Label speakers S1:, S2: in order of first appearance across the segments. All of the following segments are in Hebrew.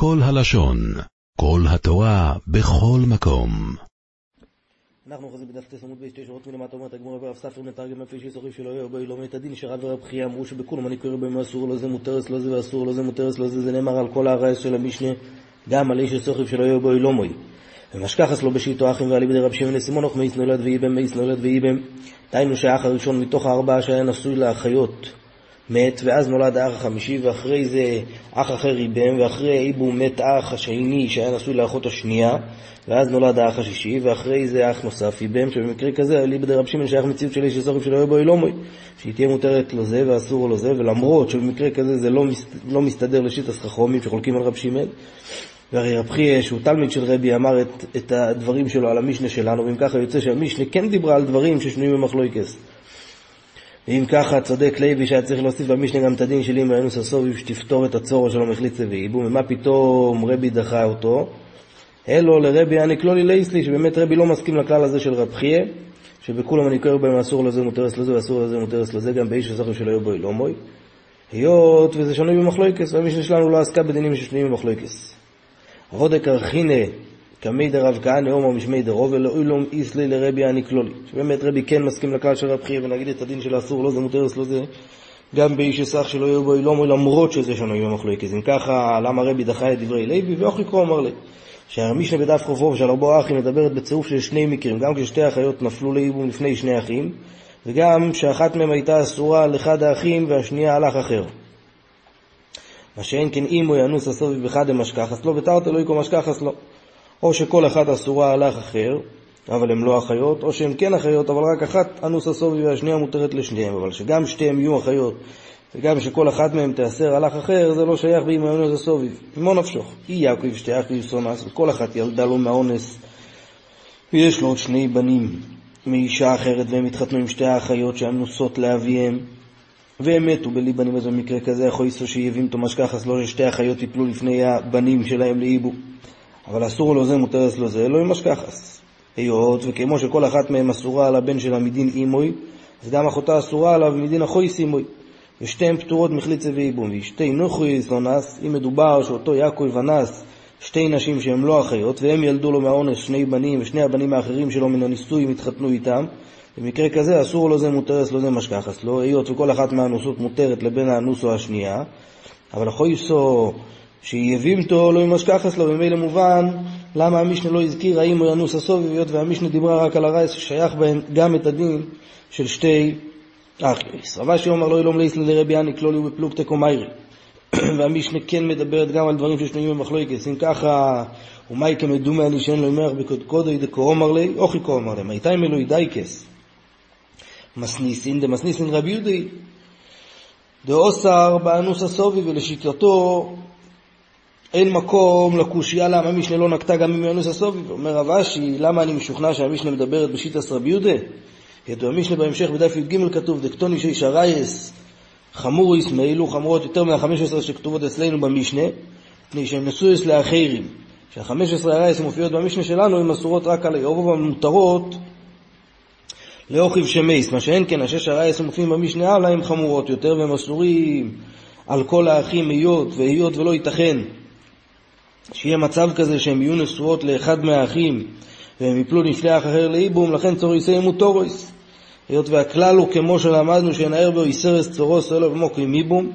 S1: כל הלשון, כל התורה, בכל מקום.
S2: אנחנו אוחזים בדף טס עמוד ב' שורות מלמטה אומרת הגמרא ואף ספר מתרגם לפי שסורי שלא יהיה בו לא מת הדין שרב ורב חייא אמרו שבכולם אני קורא בהם אסור לו זה מותרס לו זה ואסור לו זה מותרס לו זה זה נאמר על כל הרעש של המשנה גם על איש הסוכב שלא יהיה בו לא מוי ומשכחס לו בשיטו אחים ועלי בידי רב שמעון לסימונוך מאיס נולד ואיבם מאיס נולד ואיבם דהיינו שהאח הראשון מתוך הארבעה שהיה נשוי לאחיות מת, ואז נולד האח החמישי, ואחרי זה אח אחר איבם, ואחרי איבו מת האח השני שהיה נשוי לאחות השנייה, ואז נולד האח השישי, ואחרי זה אח נוסף איבם, שבמקרה כזה, אלי בדי רב שמעון שייך מציאות של איש שסורים שלא יהיה בו אילומוי, שהיא תהיה מותרת לו זה ואסור לו זה, ולמרות שבמקרה כזה זה לא, מס, לא מסתדר לשיטת חכרומים שחולקים על רב שמעון, והרי רב חייה, שהוא תלמיד של רבי, אמר את, את הדברים שלו על המשנה שלנו, ואם ככה יוצא שהמשנה כן דיברה על דברים ששנויים במחלויקס. ואם ככה צודק לוי שהיה צריך להוסיף במשנה גם את הדין של אמא אנוס הסוביב שתפתור את הצורו שלו מחליצה ואיבום, ומה פתאום רבי דחה אותו? אלו לרבי הנקלולי לייסלי, שבאמת רבי לא מסכים לכלל הזה של רב חייה, שבכולם אני קורא בהם אסור לזה מותרס לזה ואסור לזה מותרס לזה, גם באיש הסוכר של היו בוי לא מוי. היות וזה שנוי במחלויקס, והמשנה שלנו לא עסקה בדינים ששנויים במחלויקס. עבודה ארכינה קמי דרב כהנא הומו משמי דרוב ולאילום איסלי לרבי הנקלולי. שבאמת רבי כן מסכים לכלל של רב חייא ונגיד את הדין של האסור לא זה מותר אצלו זה גם באיש אסך שלא יהיו בו אילומו למרות שזה שנוי במחלוקת. אם ככה למה רבי דחה את דברי לוי ואוכי כה אמר לי שהמשנה בדף חובוב של ארבעה אחים מדברת בצירוף של שני מקרים גם כששתי אחיות נפלו לאיבום לפני שני אחים וגם שאחת מהם הייתה אסורה על אחד האחים והשנייה הלך אחר. מה שאין כן אם הוא ינוס הסוביב בחד דמשכחס לא ותרתי לא יקום משכחס לא או שכל אחת אסורה הלך אחר, אבל הן לא אחיות, או שהן כן אחיות, אבל רק אחת אנוס הסובי והשנייה מותרת לשניהם, אבל שגם שתיהן יהיו אחיות, וגם שכל אחת מהן תיאסר הלך אחר, זה לא שייך באם אנוס הסוביב. עמו נפשוך. אי יעקב שתי אחים סונס, וכל אחת ילדה לו מהאונס, ויש לו עוד שני בנים מאישה אחרת, והם התחתנו עם שתי האחיות שאנוסות לאביהם. והם מתו בלי בנים, אז במקרה כזה יכול איסו שיבים אותו משכחס, לא ששתי אחיות יפלו לפני הבנים שלהם לאיבו. אבל אסור לו זה, מותר לו זה, לא ימשכחס. היות וכמו שכל אחת מהן אסורה על הבן שלה מדין אימוי, אז גם אחותה אסורה עליו מדין החויס אימוי. ושתיהן פטורות מחליצה ואיבום. ושתי נוחויס לא נס, אם מדובר שאותו יעקב אנס שתי נשים שהן לא אחיות, והם ילדו לו מהאונס שני בנים, ושני הבנים האחרים שלו מן הניסוי התחתנו איתם, במקרה כזה אסור לו זה, מותרס לו זה, משכחס לו, היות וכל אחת מהאנוסות מותרת לבן האנוסו השנייה, אבל החויסו שיבימתו לא ימשכחס לו, ממילא מובן למה המשנה לא הזכיר האם הוא ינוס הסובי, היות והמשנה דיברה רק על הרייס ששייך בהן גם את הדין של שתי אחייס. רבה שאומר לא ילום לאיסלה לרבי יניק לא ליהו בפלוגתא קומיירי. והמשנה כן מדברת גם על דברים ששנויים במחלוקת. אם ככה, ומאי כמדומני שאין לו ימח בקודקודו דקו אמר לי, אוכי כה אמר לי, מייתי מלוי דייקס. מסניסין דמסניסין רבי יהודי. דאוסר באנוס הסובי ולשיטתו אין מקום לקושייה למה המשנה לא נקטה גם עם יונס הסובי. אומר רב אשי, למה אני משוכנע שהמשנה מדברת בשיטס רבי יהודה? ידוע המשנה בהמשך בדף י"ג כתוב, דקטוני שיש הרייס חמוריס מאלו חמורות יותר מה-15 שכתובות אצלנו במשנה, מפני שהן נשויס לאחרים. שה-15 הרייס המופיעות במשנה שלנו הן אסורות רק על היורוב המותרות לאוכיב שמייס, מה שאין כן, השש הרייס המופיעים במשנה הלאה הן חמורות יותר והן אסורים על כל האחים היות והיות ולא ייתכן שיהיה מצב כזה שהן יהיו נשואות לאחד מהאחים והם יפלו אח אחר לאיבום, לכן צוריסי מוטורויס. היות והכלל הוא כמו שלמדנו שנער בו איסרס צורוס אלו ומוקרים איבום,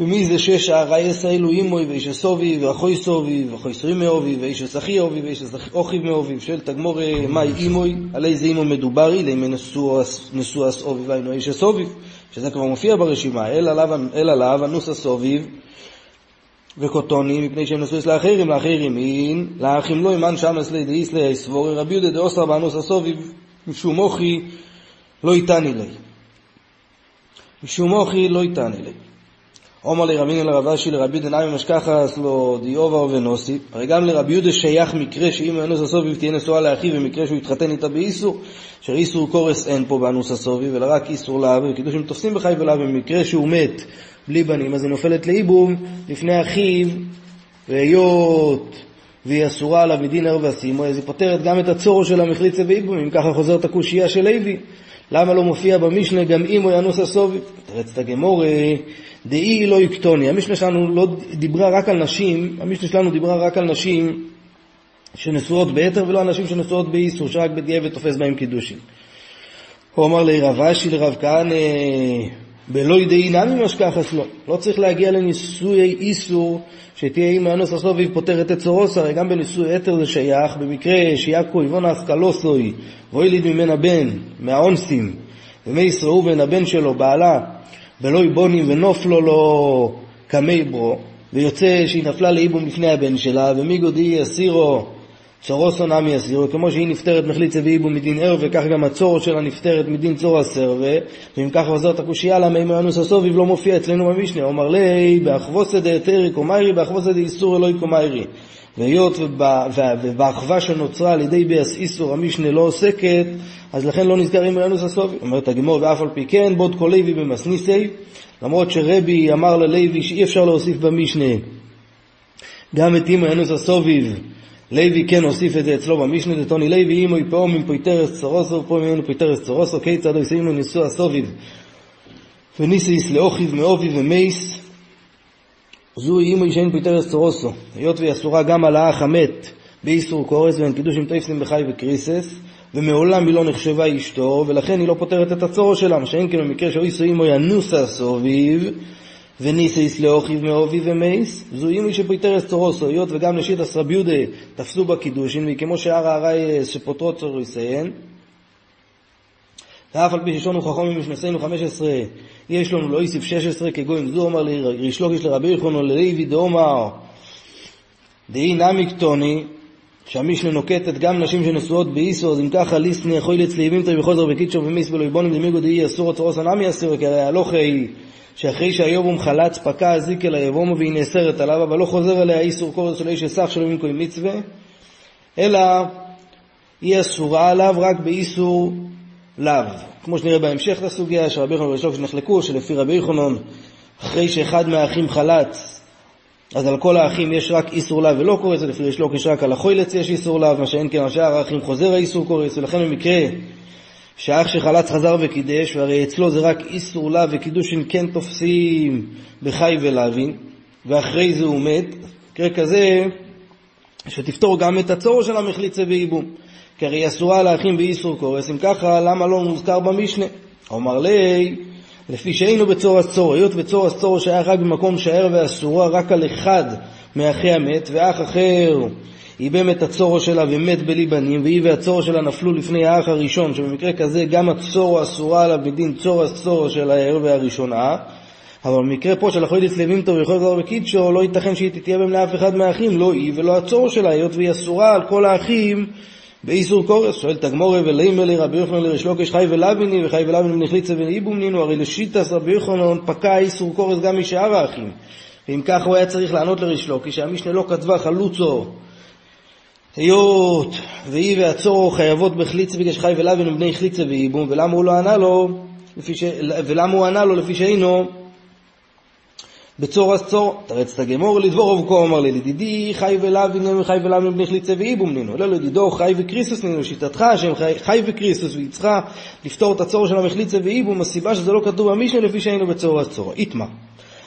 S2: ומי זה שש הרייס האלו אימוי ואיש הסובי ואחוי סובי ואחוי סרי מאובי ואיש הסחי אובי ואיש אוכיב מאובי של תגמור מאי אימוי, על איזה אימו מדוברי, לאמי נשוא הסובי והיינו איש הסוביב, שזה כבר מופיע ברשימה, אל עליו הנוס הסוביב וקוטונים, מפני שהם נשואים לאחרים, לאחרים אין, לאחים לא אימן שם אסלי דאיסלי סבורי רבי יהודה דאוסר באנוס הסוביב, משום מוחי לא איתני לי. משום מוחי לא איתני לי. עומר לרבינו לרב אשי לרבי דנאי משכחס לו דיובר ונוסי, הרי גם לרבי יהודה שייך מקרה שאם האנוס הסוביב תהיה נשואה לאחיו במקרה שהוא יתחתן איתה באיסור, שאיסור קורס אין פה באנוס הסוביב, אלא רק איסור לאו, וקידושים תופסים בחי ולאו, במקרה שהוא מת בלי בנים, אז היא נופלת לאיבום לפני אחיו, והיות והיא אסורה עליו מדין ערב וסימו, אז היא פותרת גם את הצורו של המחליצה ואיבום, אם ככה חוזרת הקושייה של לוי. למה לא מופיע במשנה גם אם הוא ינוס הסובי? תרץ את הגמורי, דאי לא יקטוני. המשנה שלנו לא דיברה רק על נשים, המשנה שלנו דיברה רק על נשים שנשואות ביתר ולא אנשים שנשואות באיסור, שרק בדיעבד תופס בהם קידושין. הוא אמר לרב אשי לרב כהנא, בלא ידעי נמי משכחס לו. לא צריך להגיע לנישואי איסור שתהיה אימא אנוס הסוביב פותרת את צורוס, הרי גם בנישואי יתר זה שייך, במקרה שיעקו יבונה אסקלוסוי ואויליד ממנה בן, מהאונסים, ומי ישרעו בן הבן שלו, בעלה, בלא יבונים ונופלו לו קמי ברו, ויוצא שהיא נפלה לאיבום לפני הבן שלה, ומי גודי אסירו צורוסו נמי אסירו, כמו שהיא נפטרת מחליצה ואיבו מדין ער, וכך גם הצור שלה נפטרת מדין צור הסרווה, ואם כך חוזרת הקושייה למה אם ינוס הסוביב לא מופיע אצלנו במשנה, אומר לי, באחבוסא דהתרי קומיירי, באחבוסא דאיסור אלוהי קומיירי. והיות ובאחווה שנוצרה על ידי ביאס איסור המשנה לא עוסקת, אז לכן לא נזכרים בינוס הסוביב. אומרת הגמור, ואף על פי כן, בוד כל לוי במסניסי, למרות שרבי אמר ללוי שאי אפשר להוסיף במשנה גם את אימא ינוס הסוביב לוי כן הוסיף את זה אצלו במשנה, דתוני לוי אימו יפאום עם פויטרס צורוסו, ופאום ממנו פויטרס צורוסו, כיצד לא יסיימו נישוא הסוביב, וניסיס לאוכיב מאובי ומייס, זו אימו שאין פויטרס צורוסו, היות והיא אסורה גם על האח המת באיסור קורס ואין קידוש עם תפסים בחי וקריסס, ומעולם היא לא נחשבה אשתו, ולכן היא לא פותרת את הצורו שלה, מה שאין כן במקרה שאוי אימו ינוסה סוביב, וניסיס לאוכיב מאובי ומייס, זו אימי שפיתרס צורוסו, היות וגם נשית רבי יהודה תפסו בקידושין, וכמו שאר הארעי שפוטרות צורוסיהן, ואף על פי ששונו חכמים משנסינו 15, יש לנו לא איסיף 16 כגויים זו, אומר לרישלוקיש לרבי יחונו ללוי דאומר, דאי נמי קטוני, שהמשנה נוקטת גם נשים שנשואות באיסו, אז אם ככה ליסני יכול לצליבים תרי בחוזר בקיצ'ו ומיס ולא יבונים דמיגו דאי אסור צורוס הנמי אסור, כי הרי הלוך היא שאחרי שהיובום חלץ פקע הזיק אל היבומו והיא נאסרת עליו, אבל לא חוזר עליה איסור קורס של איש אסך שלא ינקוי מצווה, אלא היא אסורה עליו רק באיסור לאו. כמו שנראה בהמשך לסוגיה, שרבי יחנון ורשוק שנחלקו, שלפי רבי יחנון, אחרי שאחד מהאחים חלץ, אז על כל האחים יש רק איסור לאו ולא קורס, לפי ריש לוקיש רק על החוילץ יש איסור לאו, מה שאין כן על שאר האחים חוזר האיסור קורס, ולכן במקרה שהאח שחלץ חזר וקידש, והרי אצלו זה רק איסור לה וקידושין כן תופסים בחי ולאווין, ואחרי זה הוא מת, מקרה כזה שתפתור גם את הצורו של המחליצה וייבום. כי הרי אסורה לאחים באיסור קורס, אם ככה, למה לא מוזכר במשנה? אומר לי, לפי שהיינו בצור הצור, היות בצור הצור שהיה רק במקום שער ואסורה רק על אחד מאחי המת, ואח אחר איבם את הצורו שלה ומת בלי בנים, והיא והצורו שלה נפלו לפני האח הראשון, שבמקרה כזה גם הצורו אסורה עליו בדין צור הצורו של הערב והראשונה, אבל במקרה פה של החוידס לוימתו ויכול לדבר בקידשו, לא ייתכן שהיא תתייבם לאף אחד מהאחים, לא היא ולא הצור שלה, היות והיא אסורה על כל האחים באיסור קורס, שואל תגמורי ולימלי רבי יוחנן לריש לוקש חי ולביני וחי ולביני בנחליצה ואיבומנינו, הרי לשיטס רבי יוחנן פקע איסור קורס גם משאר האחים. ואם כך הוא היה צריך לענות לריש לוקש, שהמשנה לא כתבה חלוצו היות והיא והצורו חייבות בחליצה בגלל שחי ולאווין ובני חליצה ואיבום, ולמה הוא לא ענה לו, ש... ולמה הוא ענה לו לפי שהיינו בצור אז צור, תרץ את הגמור לדבור רבקו אמר לי, חי ולאווין נינו חי ולאווין ובני חליצה ואיבום נינו, לא לדידו חי וקריסוס נינו, שיטתך שהם חי, חי וקריסוס והיא צריכה לפתור את הצור שלה בחליצה ואיבום, הסיבה שזה לא כתוב במשנה לפי שהיינו בצור אז צור. איתמה,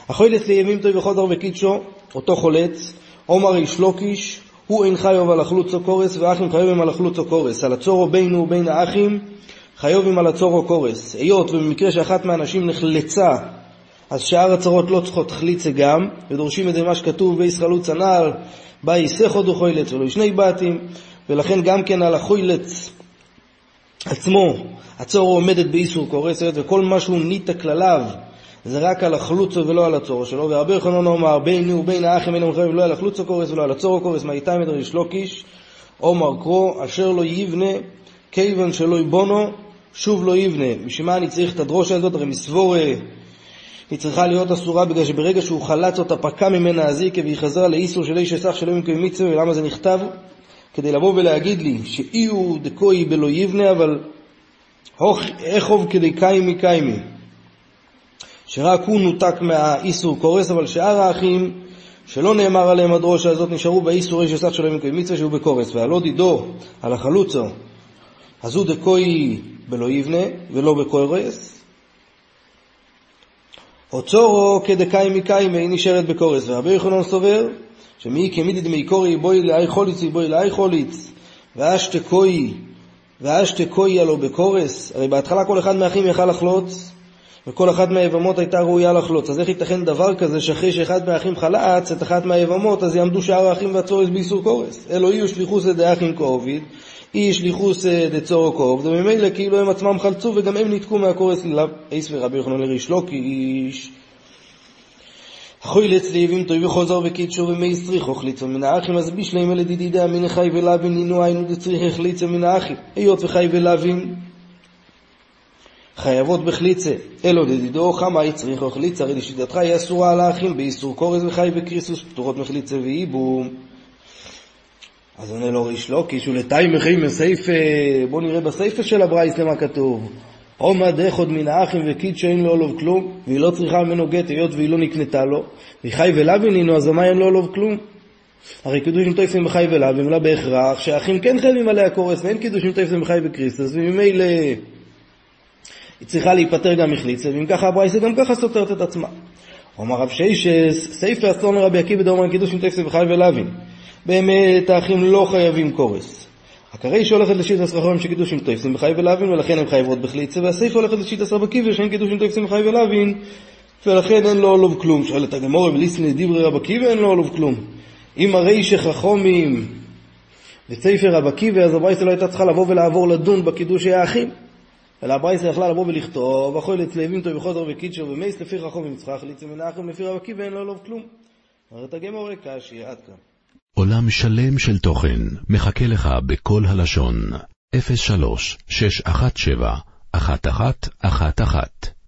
S2: החולץ לימים טוב וחודר וקידשו, אותו חולץ, עומר איש לוקיש, הוא אין חיוב על החלוצו קורס, ואחים חיובים על החלוצו קורס. על הצורו בינו ובין האחים, חיובים על הצורו קורס. היות ובמקרה שאחת מהנשים נחלצה, אז שאר הצרות לא צריכות חליצה גם, ודורשים את זה מה שכתוב בייס חלוץ הנעל, באי סכו דו חוילץ ולא שני בתים, ולכן גם כן על החוילץ עצמו, הצורו עומדת באיסור קורס, וכל מה שהוא ניטה כלליו, זה רק על החלוצו ולא על הצורו שלו, והרבה יוחנן אומר ביני ובין האחים אינם מחייבים לא על החלוצו קורס ולא על הצורו קורס, מה איתם מדבר יש לוקיש, אומר קרו, אשר לא יבנה, כיוון שלא יבונו, שוב לא יבנה. בשביל מה אני צריך את הדרושה הזאת? הרי מסבורה היא צריכה להיות אסורה בגלל שברגע שהוא חלץ אותה פקע ממנה הזיקה והיא חזרה לאיסור של איש אסך שלא ימכם מצווה, ולמה זה נכתב? כדי לבוא ולהגיד לי שאי הוא דקוי בלא יבנה, אבל איך הוב כדי קיימי קיימי. שרק הוא נותק מהאיסור קורס, אבל שאר האחים שלא נאמר עליהם הדרושה הזאת נשארו באיסור איש אסך שלהם מקיים מצווה שהוא בקורס. והלא דידו על החלוצו אז הוא דקוי בלא יבנה ולא בקורס. אוצורו כדקאי מקיימי היא נשארת בקורס, ורבי יוחנן סובר שמי כמידי דמי קורי בואי לאי חוליץ ובואי לאי חוליץ, ואשתקוי ואשתקוי הלא בקורס, הרי בהתחלה כל אחד מהאחים יכל לחלוץ, וכל אחת מהיבמות הייתה ראויה לחלוץ. אז איך ייתכן דבר כזה שאחרי שאחד מהאחים חלץ את אחת מהיבמות, אז יעמדו שאר האחים והצורס באיסור קורס? אלו יהיו שליחוס דאחים קרוביד, אי שליחוס דצורו קרוב, וממילא כאילו הם עצמם חלצו וגם הם ניתקו מהקורס ללאו אייס ורבי יוחנן לריש לא קיש. אחוי לצליבים טוי וחוזר וקידשו ומי סריך אוכליצו מן האחים אז בישלם אלה דידידה מן חי ולאבין נינו היינו דצריך החליצה מן האחים היות וחי ולאבין חייבות בחליצה, אלו דדידו חמה יצריך אוכליצה, הרי לשיטתך היא אסורה על האחים באיסור קורס וחי וקריסוס, פטורות מחליצה ואיבום. אז עונה לו ריש לוקיש, ולתאי מחי מסייפה, בוא נראה בסייפה של הברייס למה כתוב. עומא דחוד מן האחים וקיד שאין לו עולוב כלום, והיא לא צריכה ממנו גט היות והיא לא נקנתה לו, וחי ולאבין הינו, אז למה אין לו עולוב כלום? הרי קידוש עם טויפים בחי ולאבין, לא בהכרח שהאחים כן חייבים עליה קורס, ואין קידוש עם טויפים בחי וקריסטוס, וממילא היא צריכה להיפטר גם מחליצה, ואם ככה הברייסה גם ככה סותרת את עצמה. אומר רב שיישס, סייפה אסון רבי עקיבא דאמר קידוש עם טקסט וחי ולאבין. באמת האחים לא חייבים קורס. הרי שהולכת לשיט הסרחורים שקידושים טויפסים בחי ולאבין ולכן הן חייבות בחליצה והסייפה הולכת לשיט עשרה בקיבר שאין קידושים טויפסים בחי ולאבין ולכן אין לו עולוב כלום. שואלת הגמור וליסני דברי רב עקיבא אין לו עולוב כלום. אם הרי שחכומים וסייפה רב עקיבא אז הברייסה לא הייתה צריכה לבוא ולעבור לדון בקידושי האחים. אלא הברייסה יכלה לבוא ולכתוב, אכול אצלבים טוב וחוזר וקידשו ומייס לפי רחום ומצחך ליצא מנחם לפי רב עקיבא אין לו לוב כלום. אומרת הגמור קשי, עד כאן.
S1: עולם שלם של תוכן מחכה לך בכל הלשון, 03 617 1111